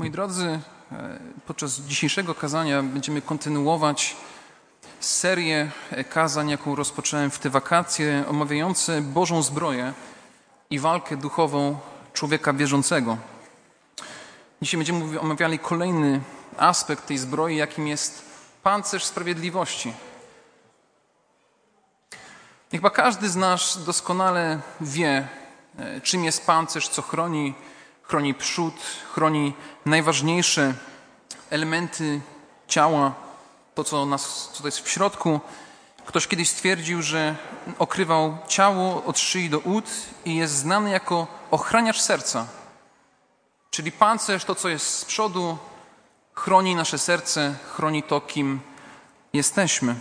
Moi drodzy, e, podczas dzisiejszego kazania będziemy kontynuować serię kazań, jaką rozpocząłem w te wakacje, omawiające Bożą zbroję i walkę duchową człowieka wierzącego. Dzisiaj będziemy omawiali kolejny aspekt tej zbroi, jakim jest pancerz sprawiedliwości. Chyba każdy z nas doskonale wie, e, czym jest pancerz, co chroni. Chroni przód, chroni najważniejsze elementy ciała, to co, nas, co to jest w środku. Ktoś kiedyś stwierdził, że okrywał ciało od szyi do ud i jest znany jako ochraniacz serca. Czyli pancerz, to co jest z przodu, chroni nasze serce, chroni to, kim jesteśmy.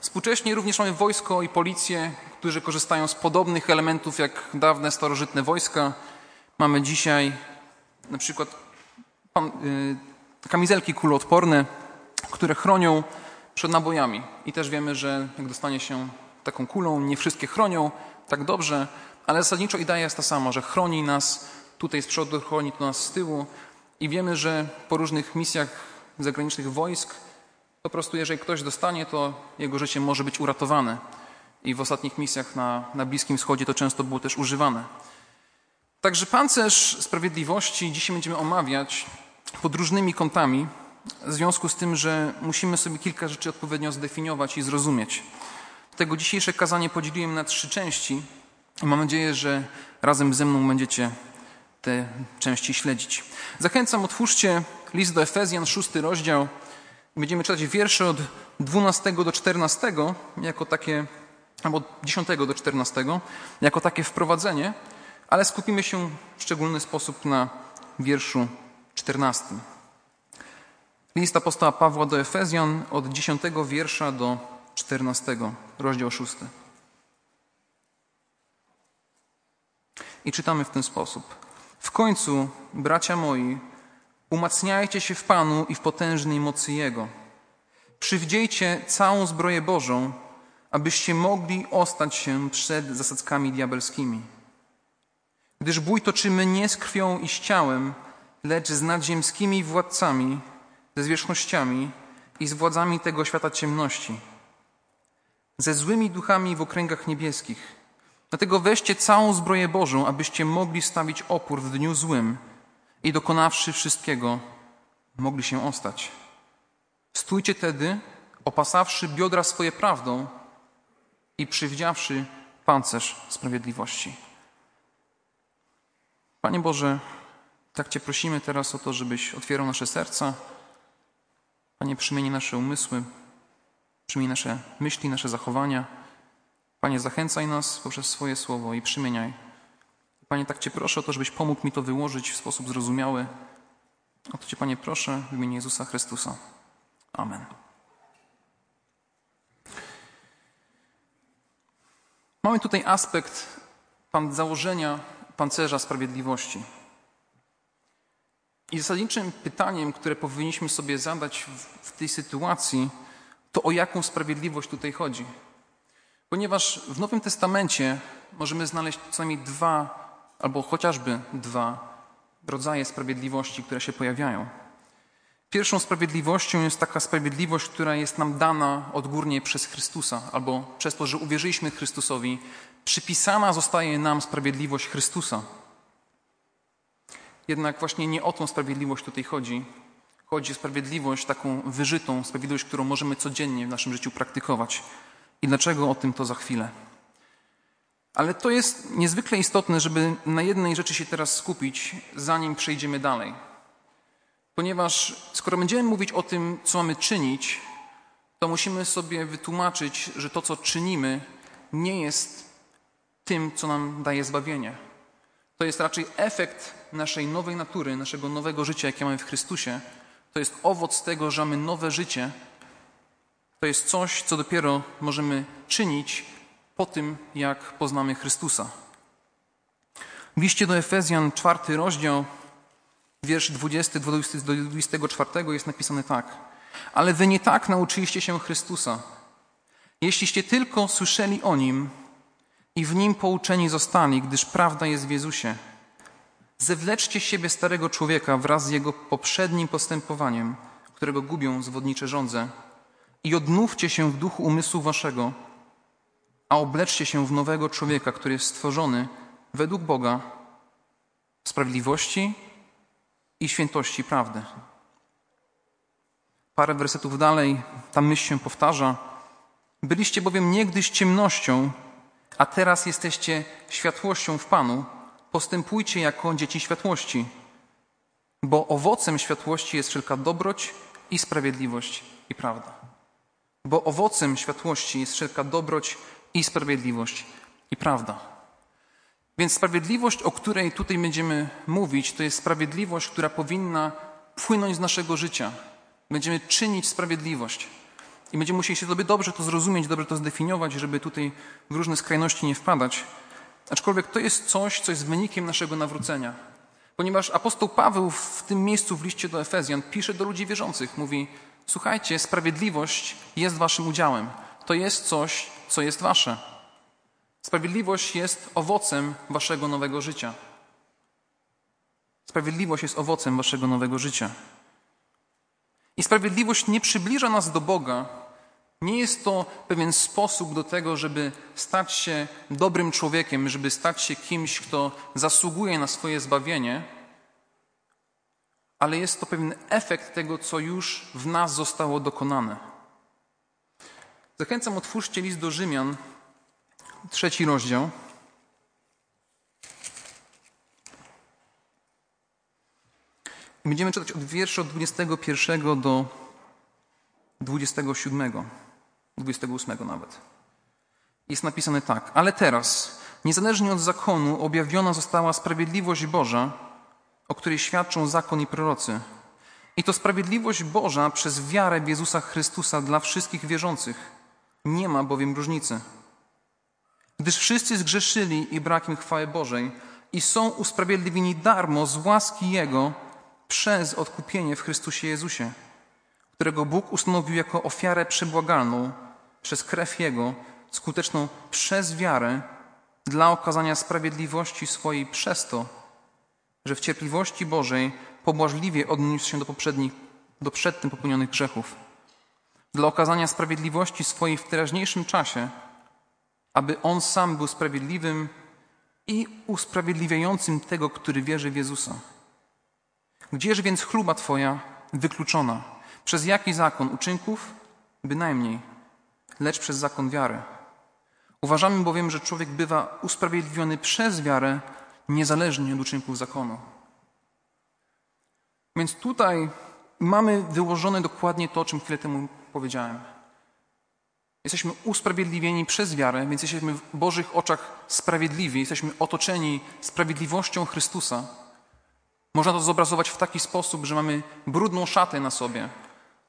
Współcześnie również mamy wojsko i policję, którzy korzystają z podobnych elementów jak dawne starożytne wojska. Mamy dzisiaj na przykład y, kamizelki kuloodporne, które chronią przed nabojami. I też wiemy, że jak dostanie się taką kulą, nie wszystkie chronią tak dobrze, ale zasadniczo idea jest ta sama, że chroni nas tutaj z przodu, chroni to nas z tyłu. I wiemy, że po różnych misjach zagranicznych wojsk po prostu jeżeli ktoś dostanie, to jego życie może być uratowane. I w ostatnich misjach na, na Bliskim Wschodzie to często było też używane. Także pancerz sprawiedliwości dzisiaj będziemy omawiać pod różnymi kątami, w związku z tym, że musimy sobie kilka rzeczy odpowiednio zdefiniować i zrozumieć. Tego dzisiejsze kazanie podzieliłem na trzy części i mam nadzieję, że razem ze mną będziecie te części śledzić. Zachęcam, otwórzcie list do Efezjan, szósty rozdział, Będziemy czytać wiersze od 12 do 14 jako takie, albo od 10 do 14 jako takie wprowadzenie, ale skupimy się w szczególny sposób na wierszu 14. List apostoła Pawła do Efezjan od 10 wiersza do 14, rozdział 6. I czytamy w ten sposób. W końcu, bracia moi, Umacniajcie się w Panu i w potężnej mocy Jego. Przywdziejcie całą zbroję Bożą, abyście mogli ostać się przed zasadzkami diabelskimi. Gdyż bój toczymy nie z krwią i z ciałem, lecz z nadziemskimi władcami, ze zwierzchnościami i z władzami tego świata ciemności, ze złymi duchami w okręgach niebieskich. Dlatego weźcie całą zbroję Bożą, abyście mogli stawić opór w dniu złym – i dokonawszy wszystkiego, mogli się ostać. Stójcie tedy, opasawszy biodra swoje prawdą i przywdziawszy pancerz sprawiedliwości. Panie Boże, tak Cię prosimy teraz o to, żebyś otwierał nasze serca. Panie, przymieni nasze umysły, przymieni nasze myśli, nasze zachowania. Panie, zachęcaj nas poprzez swoje słowo i przymieniaj Panie, tak Cię proszę o to, żebyś pomógł mi to wyłożyć w sposób zrozumiały. O to Cię, Panie, proszę w imieniu Jezusa Chrystusa. Amen. Mamy tutaj aspekt pan, założenia pancerza sprawiedliwości. I zasadniczym pytaniem, które powinniśmy sobie zadać w, w tej sytuacji, to o jaką sprawiedliwość tutaj chodzi. Ponieważ w Nowym Testamencie możemy znaleźć co najmniej dwa albo chociażby dwa rodzaje sprawiedliwości, które się pojawiają. Pierwszą sprawiedliwością jest taka sprawiedliwość, która jest nam dana odgórnie przez Chrystusa, albo przez to, że uwierzyliśmy Chrystusowi, przypisana zostaje nam sprawiedliwość Chrystusa. Jednak właśnie nie o tą sprawiedliwość tutaj chodzi. Chodzi o sprawiedliwość taką wyżytą, sprawiedliwość, którą możemy codziennie w naszym życiu praktykować. I dlaczego o tym to za chwilę? Ale to jest niezwykle istotne, żeby na jednej rzeczy się teraz skupić, zanim przejdziemy dalej. Ponieważ skoro będziemy mówić o tym, co mamy czynić, to musimy sobie wytłumaczyć, że to, co czynimy, nie jest tym, co nam daje zbawienie. To jest raczej efekt naszej nowej natury, naszego nowego życia, jakie mamy w Chrystusie. To jest owoc tego, że mamy nowe życie. To jest coś, co dopiero możemy czynić po tym, jak poznamy Chrystusa. W liście do Efezjan, czwarty rozdział, wiersz 20 do 24 jest napisane tak. Ale wy nie tak nauczyliście się Chrystusa. Jeśliście tylko słyszeli o Nim i w Nim pouczeni zostali, gdyż prawda jest w Jezusie. Zewleczcie siebie starego człowieka wraz z jego poprzednim postępowaniem, którego gubią zwodnicze żądze, i odnówcie się w duchu umysłu waszego, a obleczcie się w nowego człowieka, który jest stworzony według Boga w sprawiedliwości i świętości prawdy. Parę wersetów dalej ta myśl się powtarza. Byliście bowiem niegdyś ciemnością, a teraz jesteście światłością w Panu. Postępujcie jako dzieci światłości, bo owocem światłości jest wszelka dobroć i sprawiedliwość i prawda. Bo owocem światłości jest wszelka dobroć i sprawiedliwość i prawda. Więc sprawiedliwość, o której tutaj będziemy mówić, to jest sprawiedliwość, która powinna płynąć z naszego życia. Będziemy czynić sprawiedliwość. I będziemy musieli się sobie dobrze to zrozumieć, dobrze to zdefiniować, żeby tutaj w różne skrajności nie wpadać. Aczkolwiek to jest coś, co jest wynikiem naszego nawrócenia. Ponieważ apostoł Paweł w tym miejscu w liście do Efezjan pisze do ludzi wierzących. Mówi, słuchajcie, sprawiedliwość jest waszym udziałem. To jest coś, co jest wasze. Sprawiedliwość jest owocem waszego nowego życia. Sprawiedliwość jest owocem waszego nowego życia. I sprawiedliwość nie przybliża nas do Boga. Nie jest to pewien sposób do tego, żeby stać się dobrym człowiekiem, żeby stać się kimś, kto zasługuje na swoje zbawienie, ale jest to pewien efekt tego, co już w nas zostało dokonane. Zachęcam, otwórzcie list do Rzymian, trzeci rozdział. Będziemy czytać od wiersza od 21 do 27, 28 nawet. Jest napisane tak. Ale teraz, niezależnie od zakonu, objawiona została sprawiedliwość Boża, o której świadczą zakon i prorocy. I to sprawiedliwość Boża przez wiarę w Jezusa Chrystusa dla wszystkich wierzących. Nie ma bowiem różnicy. Gdyż wszyscy zgrzeszyli i brak im chwały Bożej i są usprawiedliwieni darmo z łaski Jego, przez odkupienie w Chrystusie Jezusie, którego Bóg ustanowił jako ofiarę przebłagalną przez krew Jego, skuteczną przez wiarę dla okazania sprawiedliwości swojej przez to, że w cierpliwości Bożej pobłażliwie odniósł się do poprzednich, do przedtem popełnionych grzechów, dla okazania sprawiedliwości swojej w teraźniejszym czasie, aby On sam był sprawiedliwym i usprawiedliwiającym tego, który wierzy w Jezusa. Gdzież więc chluba Twoja wykluczona? Przez jaki zakon uczynków? Bynajmniej, lecz przez zakon wiary. Uważamy bowiem, że człowiek bywa usprawiedliwiony przez wiarę, niezależnie od uczynków zakonu. Więc tutaj mamy wyłożone dokładnie to, o czym chwilę temu powiedziałem. Jesteśmy usprawiedliwieni przez wiarę, więc jesteśmy w Bożych oczach sprawiedliwi, jesteśmy otoczeni sprawiedliwością Chrystusa. Można to zobrazować w taki sposób, że mamy brudną szatę na sobie,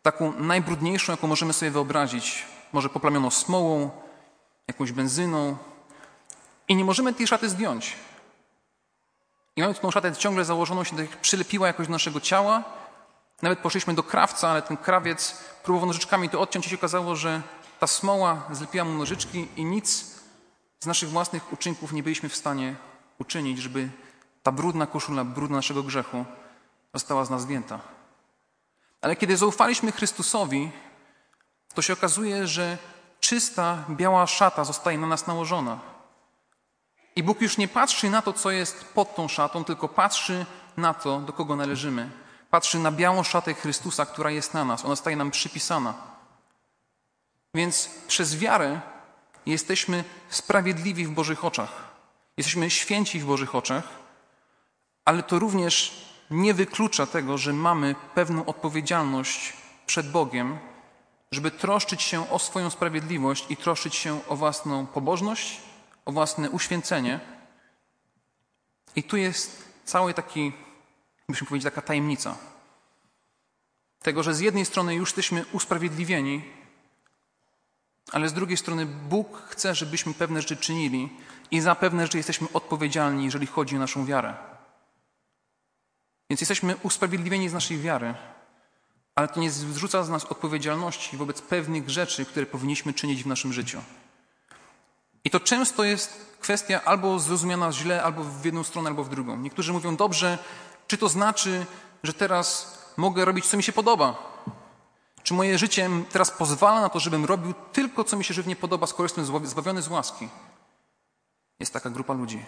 taką najbrudniejszą, jaką możemy sobie wyobrazić, może poplamioną smołą, jakąś benzyną i nie możemy tej szaty zdjąć. I mamy tą szatę ciągle założoną, się przylepiła jakoś do naszego ciała. Nawet poszliśmy do krawca, ale ten krawiec próbował nożyczkami to odciąć i się okazało, że ta smoła zlepiła mu nożyczki i nic z naszych własnych uczynków nie byliśmy w stanie uczynić, żeby ta brudna koszula, brudna naszego grzechu została z nas zdjęta. Ale kiedy zaufaliśmy Chrystusowi, to się okazuje, że czysta, biała szata zostaje na nas nałożona. I Bóg już nie patrzy na to, co jest pod tą szatą, tylko patrzy na to, do kogo należymy. Patrzy na białą szatę Chrystusa, która jest na nas. Ona staje nam przypisana. Więc przez wiarę jesteśmy sprawiedliwi w Bożych oczach. Jesteśmy święci w Bożych oczach ale to również nie wyklucza tego, że mamy pewną odpowiedzialność przed Bogiem, żeby troszczyć się o swoją sprawiedliwość i troszczyć się o własną pobożność, o własne uświęcenie. I tu jest cały taki, byśmy powiedzieć, taka tajemnica. Tego, że z jednej strony już jesteśmy usprawiedliwieni, ale z drugiej strony Bóg chce, żebyśmy pewne rzeczy czynili i za pewne rzeczy jesteśmy odpowiedzialni, jeżeli chodzi o naszą wiarę. Więc jesteśmy usprawiedliwieni z naszej wiary, ale to nie zrzuca z nas odpowiedzialności wobec pewnych rzeczy, które powinniśmy czynić w naszym życiu. I to często jest kwestia albo zrozumiana źle, albo w jedną stronę, albo w drugą. Niektórzy mówią, dobrze, czy to znaczy, że teraz mogę robić, co mi się podoba? Czy moje życie teraz pozwala na to, żebym robił tylko, co mi się żywnie podoba, skoro jestem zbawiony z łaski? Jest taka grupa ludzi.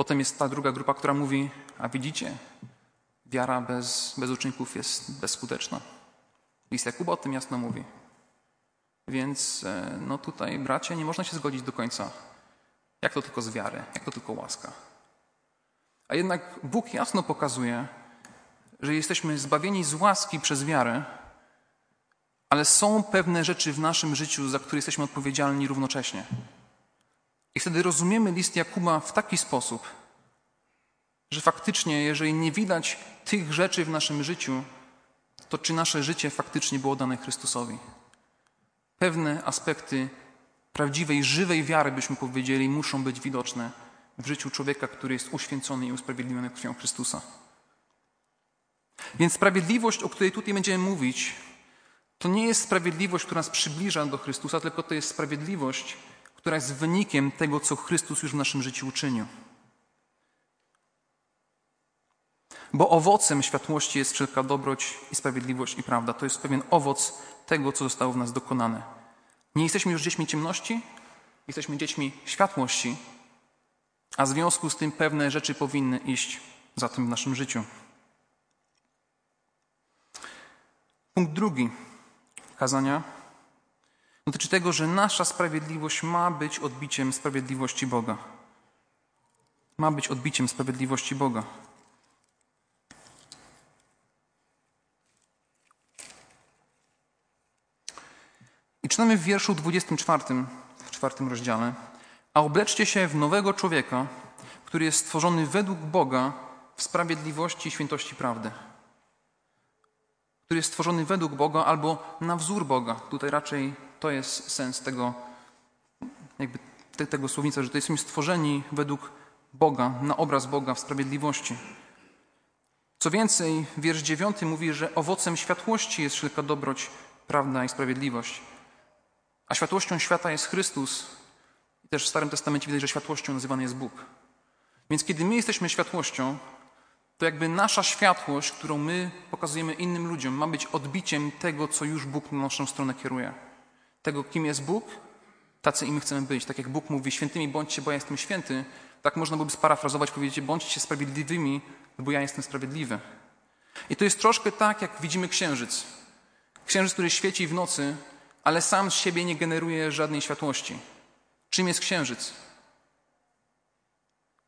Potem jest ta druga grupa, która mówi, a widzicie, wiara bez, bez uczynków jest bezskuteczna. List Jakuba o tym jasno mówi. Więc e, no tutaj, bracie, nie można się zgodzić do końca. Jak to tylko z wiary, jak to tylko łaska. A jednak Bóg jasno pokazuje, że jesteśmy zbawieni z łaski przez wiarę, ale są pewne rzeczy w naszym życiu, za które jesteśmy odpowiedzialni równocześnie. I wtedy rozumiemy list Jakuba w taki sposób, że faktycznie, jeżeli nie widać tych rzeczy w naszym życiu, to czy nasze życie faktycznie było dane Chrystusowi? Pewne aspekty prawdziwej, żywej wiary, byśmy powiedzieli, muszą być widoczne w życiu człowieka, który jest uświęcony i usprawiedliwiony krwią Chrystusa. Więc sprawiedliwość, o której tutaj będziemy mówić, to nie jest sprawiedliwość, która nas przybliża do Chrystusa, tylko to jest sprawiedliwość, która jest wynikiem tego, co Chrystus już w naszym życiu uczynił. Bo owocem światłości jest wszelka dobroć i sprawiedliwość i prawda. To jest pewien owoc tego, co zostało w nas dokonane. Nie jesteśmy już dziećmi ciemności, jesteśmy dziećmi światłości, a w związku z tym pewne rzeczy powinny iść za tym w naszym życiu. Punkt drugi kazania dotyczy tego, że nasza sprawiedliwość ma być odbiciem sprawiedliwości Boga. Ma być odbiciem sprawiedliwości Boga. I czytamy w wierszu 24, w czwartym rozdziale. A obleczcie się w nowego człowieka, który jest stworzony według Boga w sprawiedliwości i świętości prawdy który jest stworzony według Boga albo na wzór Boga. Tutaj raczej to jest sens tego, jakby te, tego słownica, że to jesteśmy stworzeni według Boga, na obraz Boga w sprawiedliwości. Co więcej, wiersz dziewiąty mówi, że owocem światłości jest wszelka dobroć, prawda i sprawiedliwość. A światłością świata jest Chrystus. I też w Starym Testamencie widać, że światłością nazywany jest Bóg. Więc kiedy my jesteśmy światłością, to jakby nasza światłość, którą my pokazujemy innym ludziom, ma być odbiciem tego, co już Bóg na naszą stronę kieruje. Tego, kim jest Bóg, tacy i my chcemy być. Tak jak Bóg mówi, świętymi bądźcie, bo ja jestem święty, tak można byłoby sparafrazować, powiedzieć, bądźcie sprawiedliwymi, bo ja jestem sprawiedliwy. I to jest troszkę tak, jak widzimy księżyc. Księżyc, który świeci w nocy, ale sam z siebie nie generuje żadnej światłości. Czym jest księżyc?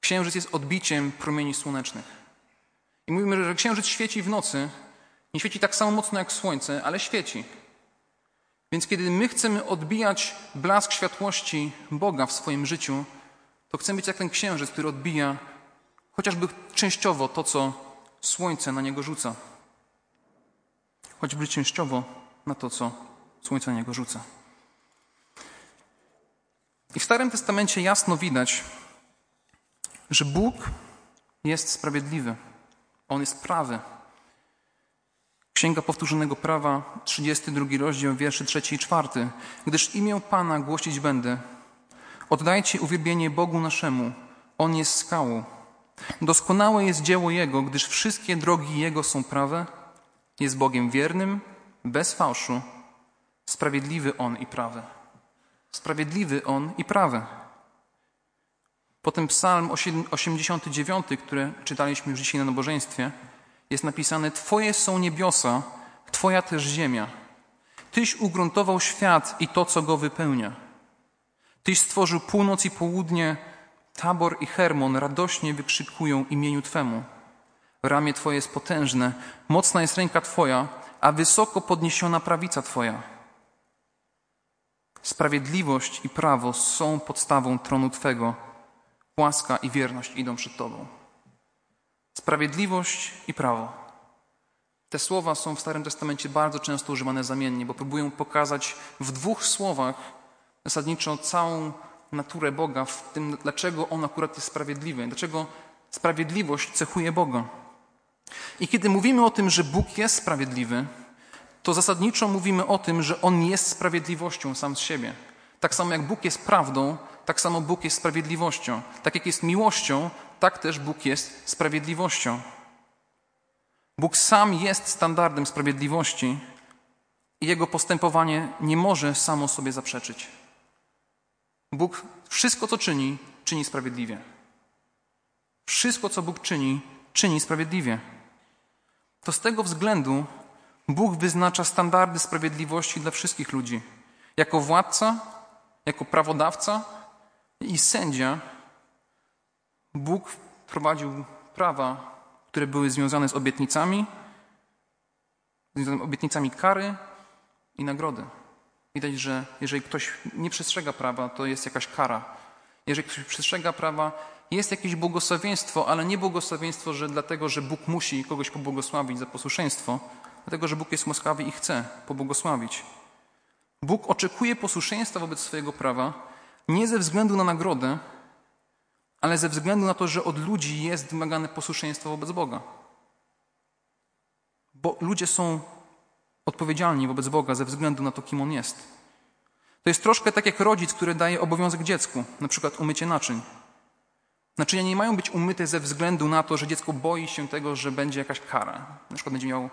Księżyc jest odbiciem promieni słonecznych. I mówimy, że księżyc świeci w nocy. Nie świeci tak samo mocno jak słońce, ale świeci. Więc kiedy my chcemy odbijać blask światłości Boga w swoim życiu, to chcemy być jak ten księżyc, który odbija chociażby częściowo to, co słońce na niego rzuca. Choćby częściowo na to, co słońce na niego rzuca. I w Starym Testamencie jasno widać, że Bóg jest sprawiedliwy. On jest prawy. Księga Powtórzonego Prawa, 32 rozdział, wierszy 3 i 4. Gdyż imię Pana głosić będę. Oddajcie uwielbienie Bogu naszemu. On jest skałą. Doskonałe jest dzieło Jego, gdyż wszystkie drogi Jego są prawe. Jest Bogiem wiernym, bez fałszu. Sprawiedliwy On i prawy. Sprawiedliwy On i prawy. Potem Psalm 89, który czytaliśmy już dzisiaj na nabożeństwie, jest napisane: Twoje są niebiosa, Twoja też ziemia. Tyś ugruntował świat i to, co go wypełnia. Tyś stworzył północ i południe, Tabor i Hermon radośnie wykrzykują imieniu Twemu. Ramię Twoje jest potężne, mocna jest ręka Twoja, a wysoko podniesiona prawica Twoja. Sprawiedliwość i prawo są podstawą tronu Twego Łaska i wierność idą przed Tobą. Sprawiedliwość i prawo. Te słowa są w Starym Testamencie bardzo często używane zamiennie, bo próbują pokazać w dwóch słowach zasadniczo całą naturę Boga, w tym dlaczego On akurat jest sprawiedliwy, dlaczego sprawiedliwość cechuje Boga. I kiedy mówimy o tym, że Bóg jest sprawiedliwy, to zasadniczo mówimy o tym, że On jest sprawiedliwością sam z siebie. Tak samo jak Bóg jest prawdą, tak samo Bóg jest sprawiedliwością. Tak jak jest miłością, tak też Bóg jest sprawiedliwością. Bóg sam jest standardem sprawiedliwości i jego postępowanie nie może samo sobie zaprzeczyć. Bóg wszystko, co czyni, czyni sprawiedliwie. Wszystko, co Bóg czyni, czyni sprawiedliwie. To z tego względu Bóg wyznacza standardy sprawiedliwości dla wszystkich ludzi. Jako władca, jako prawodawca i sędzia Bóg wprowadził prawa, które były związane z obietnicami, z obietnicami kary i nagrody. Widać, że jeżeli ktoś nie przestrzega prawa, to jest jakaś kara. Jeżeli ktoś przestrzega prawa, jest jakieś błogosławieństwo, ale nie błogosławieństwo, że dlatego, że Bóg musi kogoś pobłogosławić za posłuszeństwo, dlatego, że Bóg jest łaskawy i chce pobłogosławić. Bóg oczekuje posłuszeństwa wobec swojego prawa nie ze względu na nagrodę, ale ze względu na to, że od ludzi jest wymagane posłuszeństwo wobec Boga. Bo ludzie są odpowiedzialni wobec Boga ze względu na to, kim On jest. To jest troszkę tak jak rodzic, który daje obowiązek dziecku, na przykład umycie naczyń. Naczynia nie mają być umyte ze względu na to, że dziecko boi się tego, że będzie jakaś kara. Na przykład będzie miał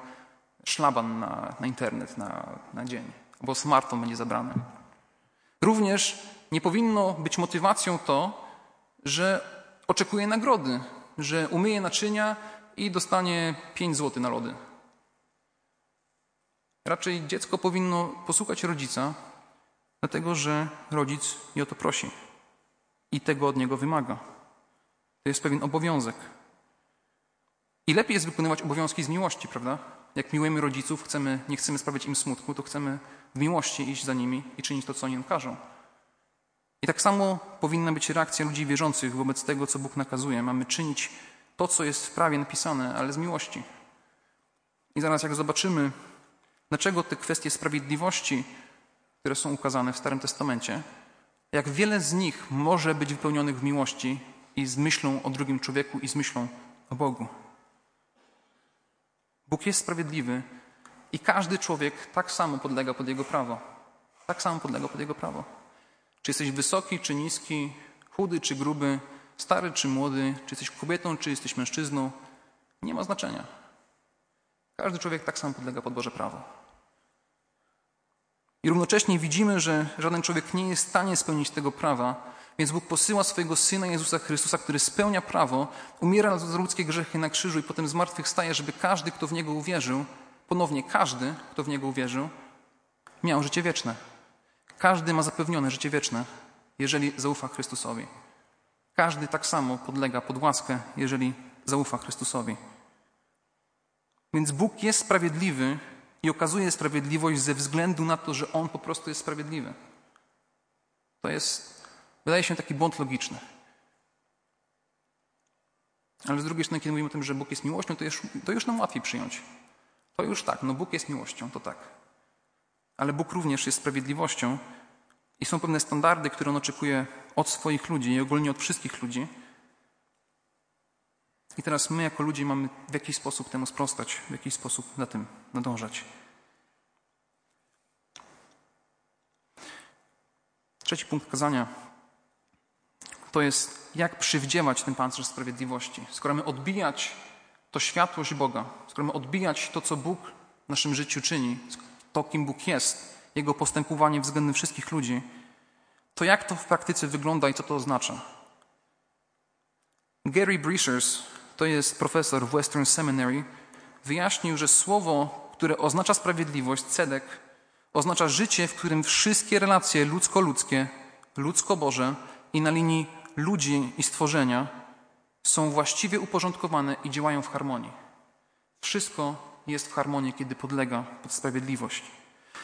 szlaban na, na internet na, na dzień, albo smartfon będzie zabrany. Również nie powinno być motywacją to, że oczekuje nagrody, że umyje naczynia i dostanie 5 zł na lody. Raczej dziecko powinno posłuchać rodzica, dlatego że rodzic je o to prosi i tego od niego wymaga. To jest pewien obowiązek. I lepiej jest wykonywać obowiązki z miłości, prawda? Jak miłujemy rodziców, chcemy, nie chcemy sprawiać im smutku, to chcemy w miłości iść za nimi i czynić to, co oni nam każą. I tak samo powinna być reakcja ludzi wierzących wobec tego, co Bóg nakazuje. Mamy czynić to, co jest w prawie napisane, ale z miłości. I zaraz, jak zobaczymy, dlaczego te kwestie sprawiedliwości, które są ukazane w Starym Testamencie, jak wiele z nich może być wypełnionych w miłości i z myślą o drugim człowieku i z myślą o Bogu. Bóg jest sprawiedliwy i każdy człowiek tak samo podlega pod Jego prawo. Tak samo podlega pod Jego prawo. Czy jesteś wysoki, czy niski, chudy, czy gruby, stary, czy młody, czy jesteś kobietą, czy jesteś mężczyzną, nie ma znaczenia. Każdy człowiek tak samo podlega pod Boże prawo. I równocześnie widzimy, że żaden człowiek nie jest w stanie spełnić tego prawa, więc Bóg posyła swojego Syna Jezusa Chrystusa, który spełnia prawo, umiera za ludzkie grzechy na krzyżu i potem zmartwychwstaje, żeby każdy, kto w Niego uwierzył, ponownie każdy, kto w Niego uwierzył, miał życie wieczne. Każdy ma zapewnione życie wieczne, jeżeli zaufa Chrystusowi. Każdy tak samo podlega pod łaskę, jeżeli zaufa Chrystusowi. Więc Bóg jest sprawiedliwy i okazuje sprawiedliwość ze względu na to, że On po prostu jest sprawiedliwy. To jest, wydaje się, taki błąd logiczny. Ale z drugiej strony, kiedy mówimy o tym, że Bóg jest miłością, to już, to już nam łatwiej przyjąć. To już tak, no Bóg jest miłością, to tak ale Bóg również jest sprawiedliwością i są pewne standardy, które On oczekuje od swoich ludzi i ogólnie od wszystkich ludzi. I teraz my, jako ludzie, mamy w jakiś sposób temu sprostać, w jakiś sposób na tym nadążać. Trzeci punkt kazania to jest, jak przywdziewać ten pancerz sprawiedliwości. Skoro mamy odbijać to światłość Boga, skoro mamy odbijać to, co Bóg w naszym życiu czyni, to, kim Bóg jest, Jego postępowanie względem wszystkich ludzi, to jak to w praktyce wygląda i co to oznacza? Gary Brishers, to jest profesor w Western Seminary, wyjaśnił, że słowo, które oznacza sprawiedliwość, cedek, oznacza życie, w którym wszystkie relacje ludzko-ludzkie, ludzko-boże i na linii ludzi i stworzenia są właściwie uporządkowane i działają w harmonii. Wszystko jest w harmonii, kiedy podlega pod sprawiedliwość.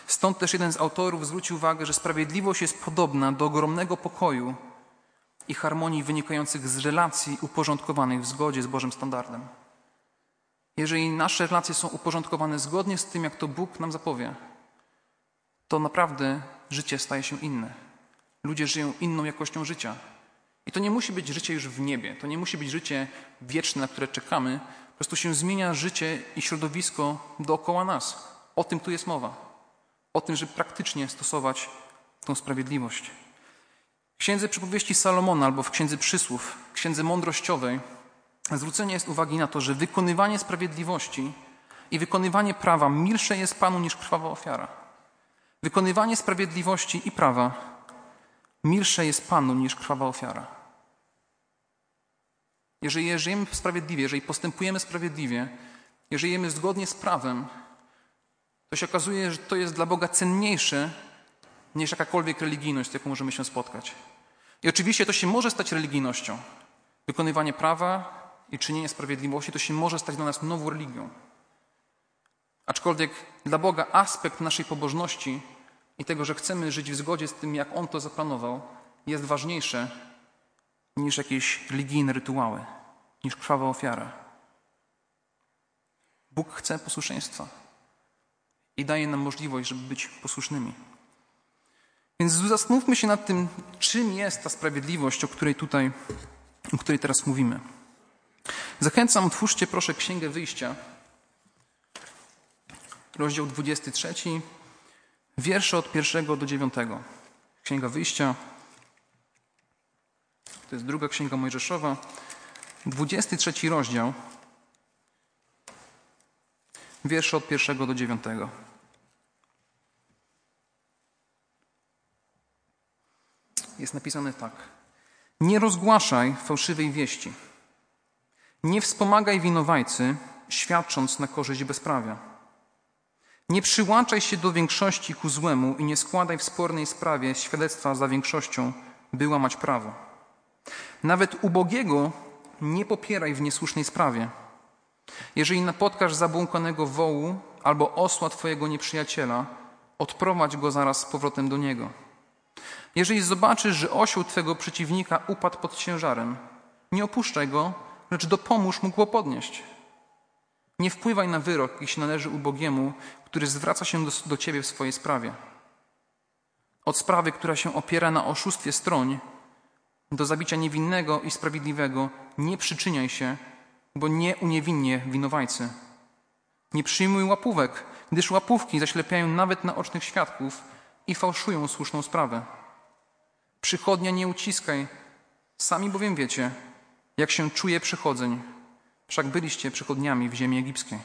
Stąd też jeden z autorów zwrócił uwagę, że sprawiedliwość jest podobna do ogromnego pokoju i harmonii wynikających z relacji uporządkowanych w zgodzie z Bożym standardem. Jeżeli nasze relacje są uporządkowane zgodnie z tym, jak to Bóg nam zapowie, to naprawdę życie staje się inne. Ludzie żyją inną jakością życia. I to nie musi być życie już w niebie, to nie musi być życie wieczne, na które czekamy, po prostu się zmienia życie i środowisko dookoła nas. O tym tu jest mowa. O tym, żeby praktycznie stosować tą sprawiedliwość. W księdze przypowieści Salomona albo w księdze przysłów, księdze mądrościowej, zwrócenie jest uwagi na to, że wykonywanie sprawiedliwości i wykonywanie prawa milsze jest Panu niż krwawa ofiara. Wykonywanie sprawiedliwości i prawa milsze jest Panu niż krwawa ofiara. Jeżeli żyjemy sprawiedliwie, jeżeli postępujemy sprawiedliwie, jeżeli żyjemy zgodnie z prawem, to się okazuje, że to jest dla Boga cenniejsze niż jakakolwiek religijność, z jaką możemy się spotkać. I oczywiście to się może stać religijnością. Wykonywanie prawa i czynienie sprawiedliwości to się może stać dla nas nową religią. Aczkolwiek dla Boga aspekt naszej pobożności i tego, że chcemy żyć w zgodzie z tym, jak On to zaplanował, jest ważniejsze niż jakieś religijne rytuały, niż krwawa ofiara. Bóg chce posłuszeństwa i daje nam możliwość, żeby być posłusznymi. Więc zastanówmy się nad tym, czym jest ta sprawiedliwość, o której tutaj, o której teraz mówimy. Zachęcam, otwórzcie proszę Księgę Wyjścia, rozdział 23, wiersze od pierwszego do dziewiątego. Księga Wyjścia, to jest druga Księga Mojżeszowa, 23 rozdział, wiersze od pierwszego do dziewiątego. Jest napisane tak. Nie rozgłaszaj fałszywej wieści. Nie wspomagaj winowajcy, świadcząc na korzyść bezprawia. Nie przyłączaj się do większości ku złemu i nie składaj w spornej sprawie świadectwa za większością, by łamać prawo. Nawet ubogiego nie popieraj w niesłusznej sprawie. Jeżeli napotkasz zabłąkanego wołu albo osła twojego nieprzyjaciela, odprowadź go zaraz z powrotem do niego. Jeżeli zobaczysz, że osioł twego przeciwnika upadł pod ciężarem, nie opuszczaj go, lecz dopomóż mu go podnieść. Nie wpływaj na wyrok, jeśli należy ubogiemu, który zwraca się do, do ciebie w swojej sprawie. Od sprawy, która się opiera na oszustwie stroń, do zabicia niewinnego i sprawiedliwego nie przyczyniaj się, bo nie uniewinnie winowajcy. Nie przyjmuj łapówek, gdyż łapówki zaślepiają nawet naocznych świadków i fałszują słuszną sprawę. Przychodnia nie uciskaj, sami bowiem wiecie, jak się czuje przychodzeń, wszak byliście przychodniami w ziemi egipskiej.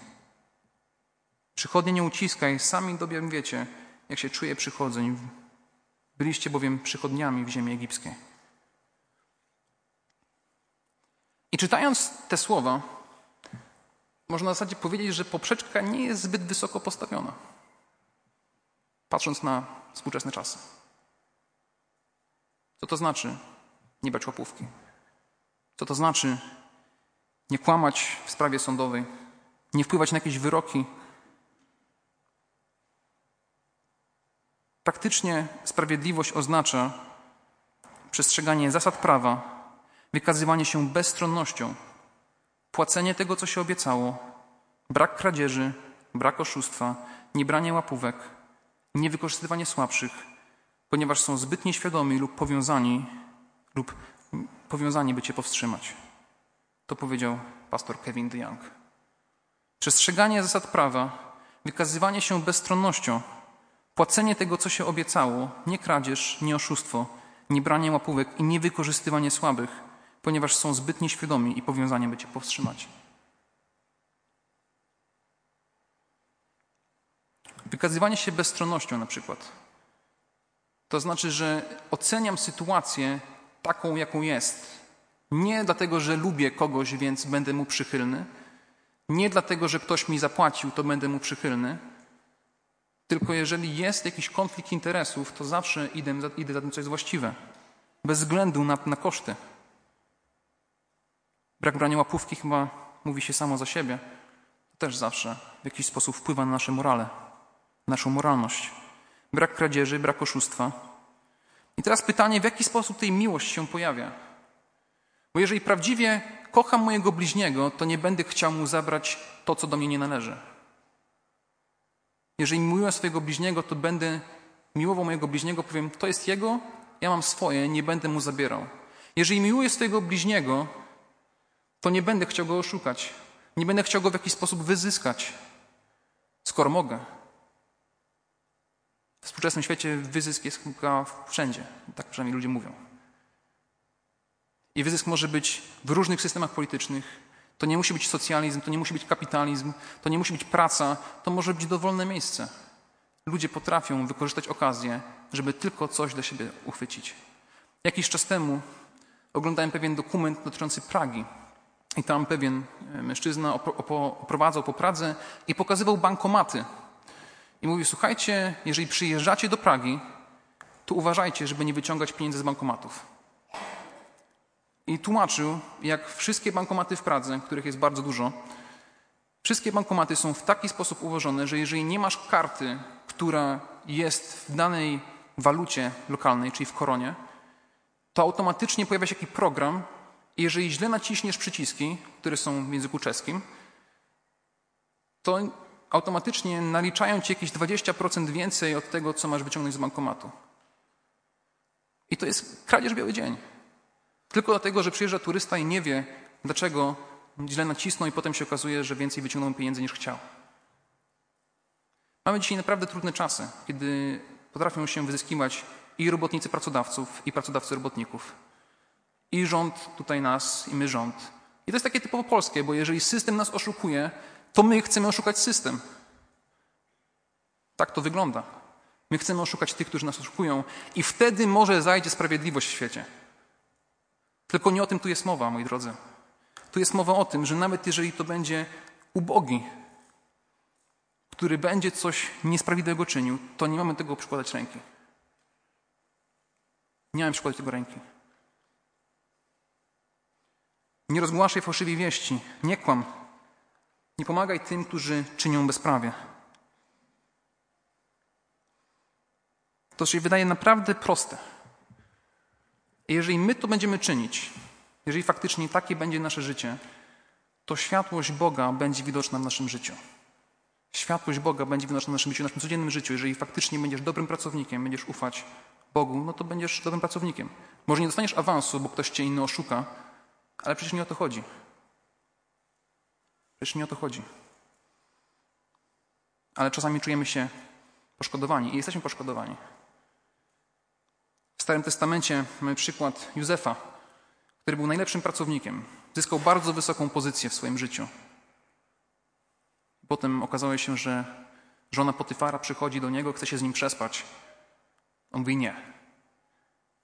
Przychodnie nie uciskaj, sami bowiem wiecie, jak się czuje przychodzeń, byliście bowiem przychodniami w ziemi egipskiej. I czytając te słowa, można w zasadzie powiedzieć, że poprzeczka nie jest zbyt wysoko postawiona, patrząc na współczesne czasy. Co to znaczy nie brać łapówki? Co to znaczy nie kłamać w sprawie sądowej, nie wpływać na jakieś wyroki? Praktycznie sprawiedliwość oznacza przestrzeganie zasad prawa, wykazywanie się bezstronnością, płacenie tego, co się obiecało, brak kradzieży, brak oszustwa, niebranie łapówek, niewykorzystywanie słabszych, ponieważ są zbyt nieświadomi lub powiązani, lub powiązani, by cię powstrzymać. To powiedział pastor Kevin DeYoung. Przestrzeganie zasad prawa, wykazywanie się bezstronnością, płacenie tego, co się obiecało, nie kradzież, nie oszustwo, nie branie łapówek i nie wykorzystywanie słabych, ponieważ są zbyt nieświadomi i powiązani, by cię powstrzymać. Wykazywanie się bezstronnością na przykład. To znaczy, że oceniam sytuację taką, jaką jest. Nie dlatego, że lubię kogoś, więc będę mu przychylny. Nie dlatego, że ktoś mi zapłacił, to będę mu przychylny. Tylko jeżeli jest jakiś konflikt interesów, to zawsze idę, idę za tym, co jest właściwe. Bez względu na, na koszty. Brak brania łapówki chyba mówi się samo za siebie. To też zawsze w jakiś sposób wpływa na nasze morale, naszą moralność. Brak kradzieży, brak oszustwa. I teraz pytanie, w jaki sposób tej miłość się pojawia? Bo jeżeli prawdziwie kocham mojego bliźniego, to nie będę chciał mu zabrać to, co do mnie nie należy. Jeżeli miłuję swojego bliźniego, to będę miłował mojego bliźniego, powiem, to jest jego, ja mam swoje, nie będę mu zabierał. Jeżeli miłuję swojego bliźniego, to nie będę chciał go oszukać. Nie będę chciał go w jakiś sposób wyzyskać, skoro mogę. W współczesnym świecie wyzysk jest chyba wszędzie. Tak przynajmniej ludzie mówią. I wyzysk może być w różnych systemach politycznych. To nie musi być socjalizm, to nie musi być kapitalizm, to nie musi być praca, to może być dowolne miejsce. Ludzie potrafią wykorzystać okazję, żeby tylko coś dla siebie uchwycić. Jakiś czas temu oglądałem pewien dokument dotyczący Pragi. I tam pewien e, mężczyzna oprowadzał po Pradze i pokazywał bankomaty. I mówił: Słuchajcie, jeżeli przyjeżdżacie do Pragi, to uważajcie, żeby nie wyciągać pieniędzy z bankomatów. I tłumaczył, jak wszystkie bankomaty w Pradze, których jest bardzo dużo, wszystkie bankomaty są w taki sposób ułożone, że jeżeli nie masz karty, która jest w danej walucie lokalnej, czyli w koronie, to automatycznie pojawia się jakiś program jeżeli źle naciśniesz przyciski, które są w języku czeskim, to automatycznie naliczają ci jakieś 20% więcej od tego, co masz wyciągnąć z bankomatu. I to jest kradzież biały dzień. Tylko dlatego, że przyjeżdża turysta i nie wie, dlaczego źle nacisnął i potem się okazuje, że więcej wyciągnął pieniędzy niż chciał. Mamy dzisiaj naprawdę trudne czasy, kiedy potrafią się wyzyskiwać i robotnicy pracodawców, i pracodawcy robotników. I rząd tutaj nas, i my rząd. I to jest takie typowo polskie, bo jeżeli system nas oszukuje, to my chcemy oszukać system. Tak to wygląda. My chcemy oszukać tych, którzy nas oszukują, i wtedy może zajdzie sprawiedliwość w świecie. Tylko nie o tym tu jest mowa, moi drodzy. Tu jest mowa o tym, że nawet jeżeli to będzie ubogi, który będzie coś niesprawiedliwego czynił, to nie mamy tego przykładać ręki. Nie mamy przykładać tego ręki. Nie rozgłaszaj fałszywej wieści, nie kłam. Nie pomagaj tym, którzy czynią bezprawie. To się wydaje naprawdę proste. I jeżeli my to będziemy czynić, jeżeli faktycznie takie będzie nasze życie, to światłość Boga będzie widoczna w naszym życiu. Światłość Boga będzie widoczna w naszym życiu, w naszym codziennym życiu. Jeżeli faktycznie będziesz dobrym pracownikiem, będziesz ufać Bogu, no to będziesz dobrym pracownikiem. Może nie dostaniesz awansu, bo ktoś cię inny oszuka, ale przecież nie o to chodzi. Przecież nie o to chodzi. Ale czasami czujemy się poszkodowani i jesteśmy poszkodowani. W Starym Testamencie mamy przykład Józefa, który był najlepszym pracownikiem. Zyskał bardzo wysoką pozycję w swoim życiu. Potem okazało się, że żona Potyfara przychodzi do niego, chce się z nim przespać. On mówi nie.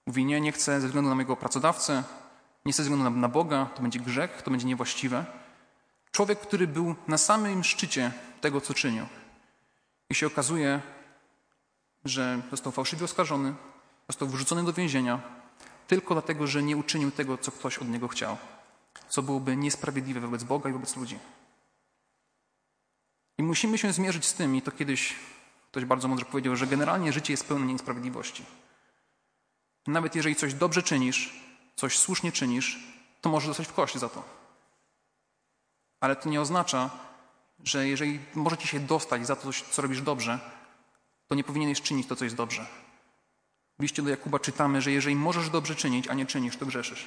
Mówi nie, nie chcę ze względu na mojego pracodawcę, nie ze względu na Boga, to będzie grzech, to będzie niewłaściwe. Człowiek, który był na samym szczycie tego, co czynił. I się okazuje, że został fałszywie oskarżony, został wrzucony do więzienia tylko dlatego, że nie uczynił tego, co ktoś od niego chciał, co byłoby niesprawiedliwe wobec Boga i wobec ludzi. I musimy się zmierzyć z tym, i to kiedyś ktoś bardzo mądrze powiedział, że generalnie życie jest pełne niesprawiedliwości. Nawet jeżeli coś dobrze czynisz, coś słusznie czynisz, to możesz dostać w kość za to. Ale to nie oznacza, że jeżeli może ci się dostać za to, co robisz dobrze, to nie powinieneś czynić to, co jest dobrze. W liście do Jakuba czytamy, że jeżeli możesz dobrze czynić, a nie czynisz, to grzeszysz.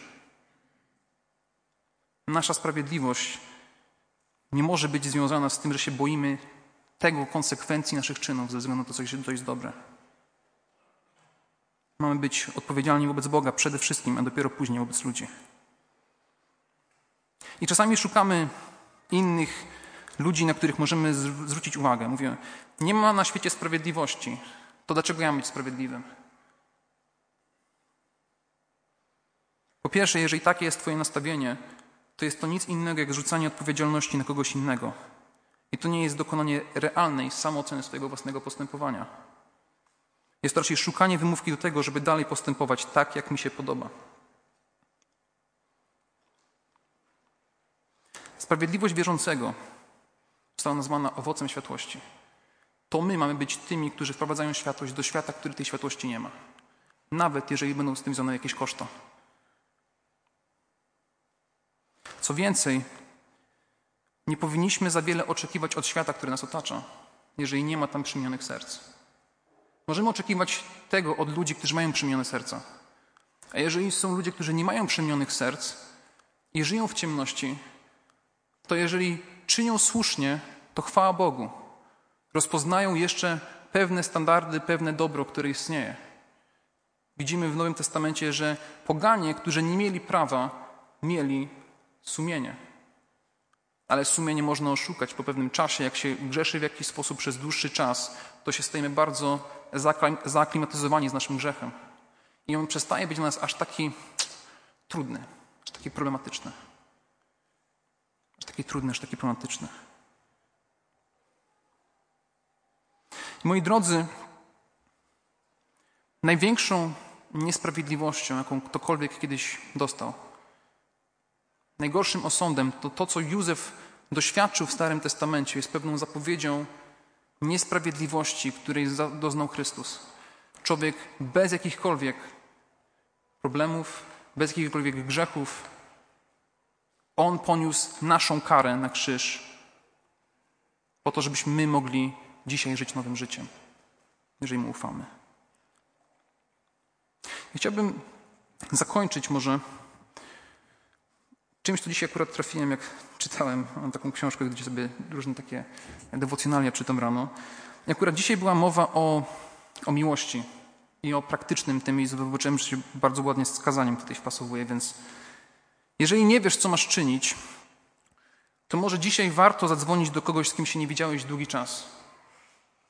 Nasza sprawiedliwość nie może być związana z tym, że się boimy tego konsekwencji naszych czynów ze względu na to, co jest dobre. Mamy być odpowiedzialni wobec Boga przede wszystkim, a dopiero później wobec ludzi. I czasami szukamy innych ludzi, na których możemy zwrócić uwagę. Mówię, nie ma na świecie sprawiedliwości. To dlaczego ja mam być sprawiedliwym? Po pierwsze, jeżeli takie jest Twoje nastawienie, to jest to nic innego jak zrzucanie odpowiedzialności na kogoś innego. I to nie jest dokonanie realnej samooceny swojego własnego postępowania. Jest to raczej szukanie wymówki do tego, żeby dalej postępować tak, jak mi się podoba. Sprawiedliwość wierzącego została nazwana owocem światłości. To my mamy być tymi, którzy wprowadzają światłość do świata, który tej światłości nie ma. Nawet jeżeli będą z tym związane jakieś koszta. Co więcej, nie powinniśmy za wiele oczekiwać od świata, który nas otacza, jeżeli nie ma tam przymionych serc. Możemy oczekiwać tego od ludzi, którzy mają przemienione serca. A jeżeli są ludzie, którzy nie mają przemienionych serc i żyją w ciemności, to jeżeli czynią słusznie, to chwała Bogu. Rozpoznają jeszcze pewne standardy, pewne dobro, które istnieje. Widzimy w Nowym Testamencie, że poganie, którzy nie mieli prawa, mieli sumienie. Ale sumienie można oszukać po pewnym czasie. Jak się grzeszy w jakiś sposób przez dłuższy czas, to się stajemy bardzo zaaklimatyzowani z naszym grzechem. I on przestaje być dla nas aż taki trudny, aż taki problematyczny. Aż taki trudny, aż taki problematyczny. Moi drodzy, największą niesprawiedliwością, jaką ktokolwiek kiedyś dostał, najgorszym osądem, to to, co Józef doświadczył w Starym Testamencie, jest pewną zapowiedzią niesprawiedliwości, której doznał Chrystus. Człowiek bez jakichkolwiek problemów, bez jakichkolwiek grzechów, on poniósł naszą karę na krzyż, po to, żebyśmy my mogli dzisiaj żyć nowym życiem, jeżeli mu ufamy. chciałbym zakończyć może czymś, co dzisiaj akurat trafiłem, jak czytałem. Taką książkę, gdzie sobie różne takie dewocjonalia czytam rano. I akurat dzisiaj była mowa o, o miłości i o praktycznym tym i zobaczyłem, że się bardzo ładnie z skazaniem tutaj wpasowuje, więc jeżeli nie wiesz, co masz czynić, to może dzisiaj warto zadzwonić do kogoś, z kim się nie widziałeś długi czas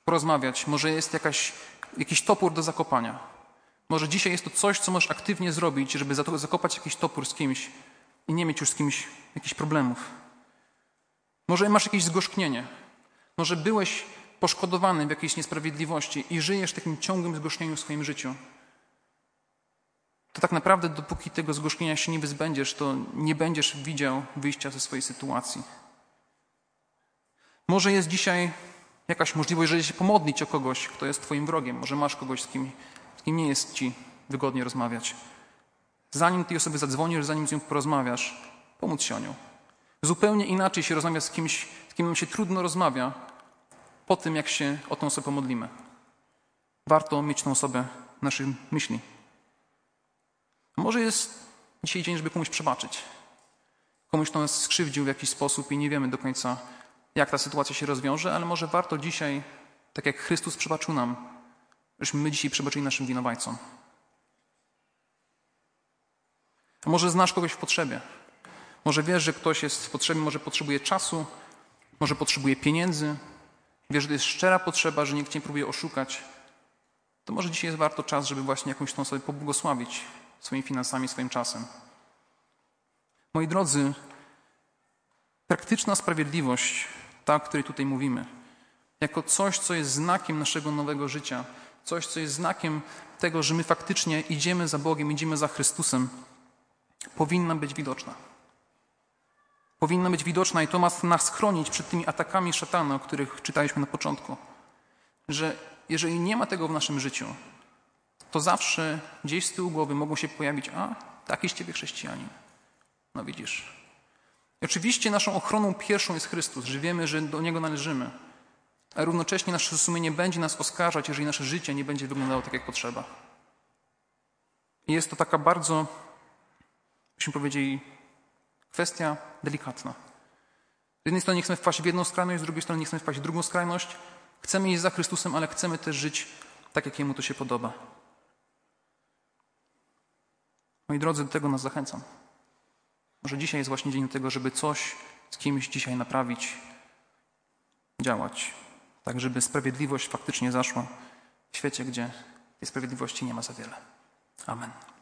porozmawiać. Może jest jakaś, jakiś topór do zakopania. Może dzisiaj jest to coś, co możesz aktywnie zrobić, żeby zakopać jakiś topór z kimś i nie mieć już z kimś jakichś problemów. Może masz jakieś zgorzknienie. Może byłeś poszkodowany w jakiejś niesprawiedliwości i żyjesz w takim ciągłym zgorzknieniu w swoim życiu. To tak naprawdę, dopóki tego zgorzknienia się nie wyzbędziesz, to nie będziesz widział wyjścia ze swojej sytuacji. Może jest dzisiaj jakaś możliwość, żeby się pomodlić o kogoś, kto jest Twoim wrogiem. Może masz kogoś, z kim, z kim nie jest Ci wygodnie rozmawiać. Zanim tej osoby zadzwonisz, zanim z nią porozmawiasz, pomóc się o nią. Zupełnie inaczej się rozmawia z kimś, z kim nam się trudno rozmawia, po tym, jak się o tą osobę pomodlimy. Warto mieć tą osobę w naszych myśli. Może jest dzisiaj dzień, żeby komuś przebaczyć. Komuś, kto nas skrzywdził w jakiś sposób i nie wiemy do końca, jak ta sytuacja się rozwiąże, ale może warto dzisiaj, tak jak Chrystus przebaczył nam, żebyśmy my dzisiaj przebaczyli naszym winowajcom. Może znasz kogoś w potrzebie. Może wiesz, że ktoś jest w potrzebie, może potrzebuje czasu, może potrzebuje pieniędzy. Wiesz, że to jest szczera potrzeba, że nikt nie próbuje oszukać. To może dzisiaj jest warto czas, żeby właśnie jakąś tą sobie pobłogosławić swoimi finansami, swoim czasem. Moi drodzy, praktyczna sprawiedliwość ta, o której tutaj mówimy, jako coś, co jest znakiem naszego nowego życia, coś, co jest znakiem tego, że my faktycznie idziemy za Bogiem, idziemy za Chrystusem, powinna być widoczna. Powinna być widoczna i to ma nas chronić przed tymi atakami szatana, o których czytaliśmy na początku. Że jeżeli nie ma tego w naszym życiu, to zawsze gdzieś z tyłu głowy mogą się pojawić, a taki z ciebie chrześcijanin. No widzisz, i oczywiście naszą ochroną pierwszą jest Chrystus, że wiemy, że do Niego należymy. A równocześnie nasze sumienie będzie nas oskarżać, jeżeli nasze życie nie będzie wyglądało tak, jak potrzeba. I jest to taka bardzo, byśmy powiedzieli, kwestia delikatna. Z jednej strony nie chcemy wpaść w jedną skrajność, z drugiej strony nie chcemy wpaść w drugą skrajność. Chcemy iść za Chrystusem, ale chcemy też żyć tak, jak Jemu to się podoba. Moi drodzy, do tego nas zachęcam. Może dzisiaj jest właśnie dzień tego, żeby coś z kimś dzisiaj naprawić, działać, tak żeby sprawiedliwość faktycznie zaszła w świecie, gdzie tej sprawiedliwości nie ma za wiele. Amen.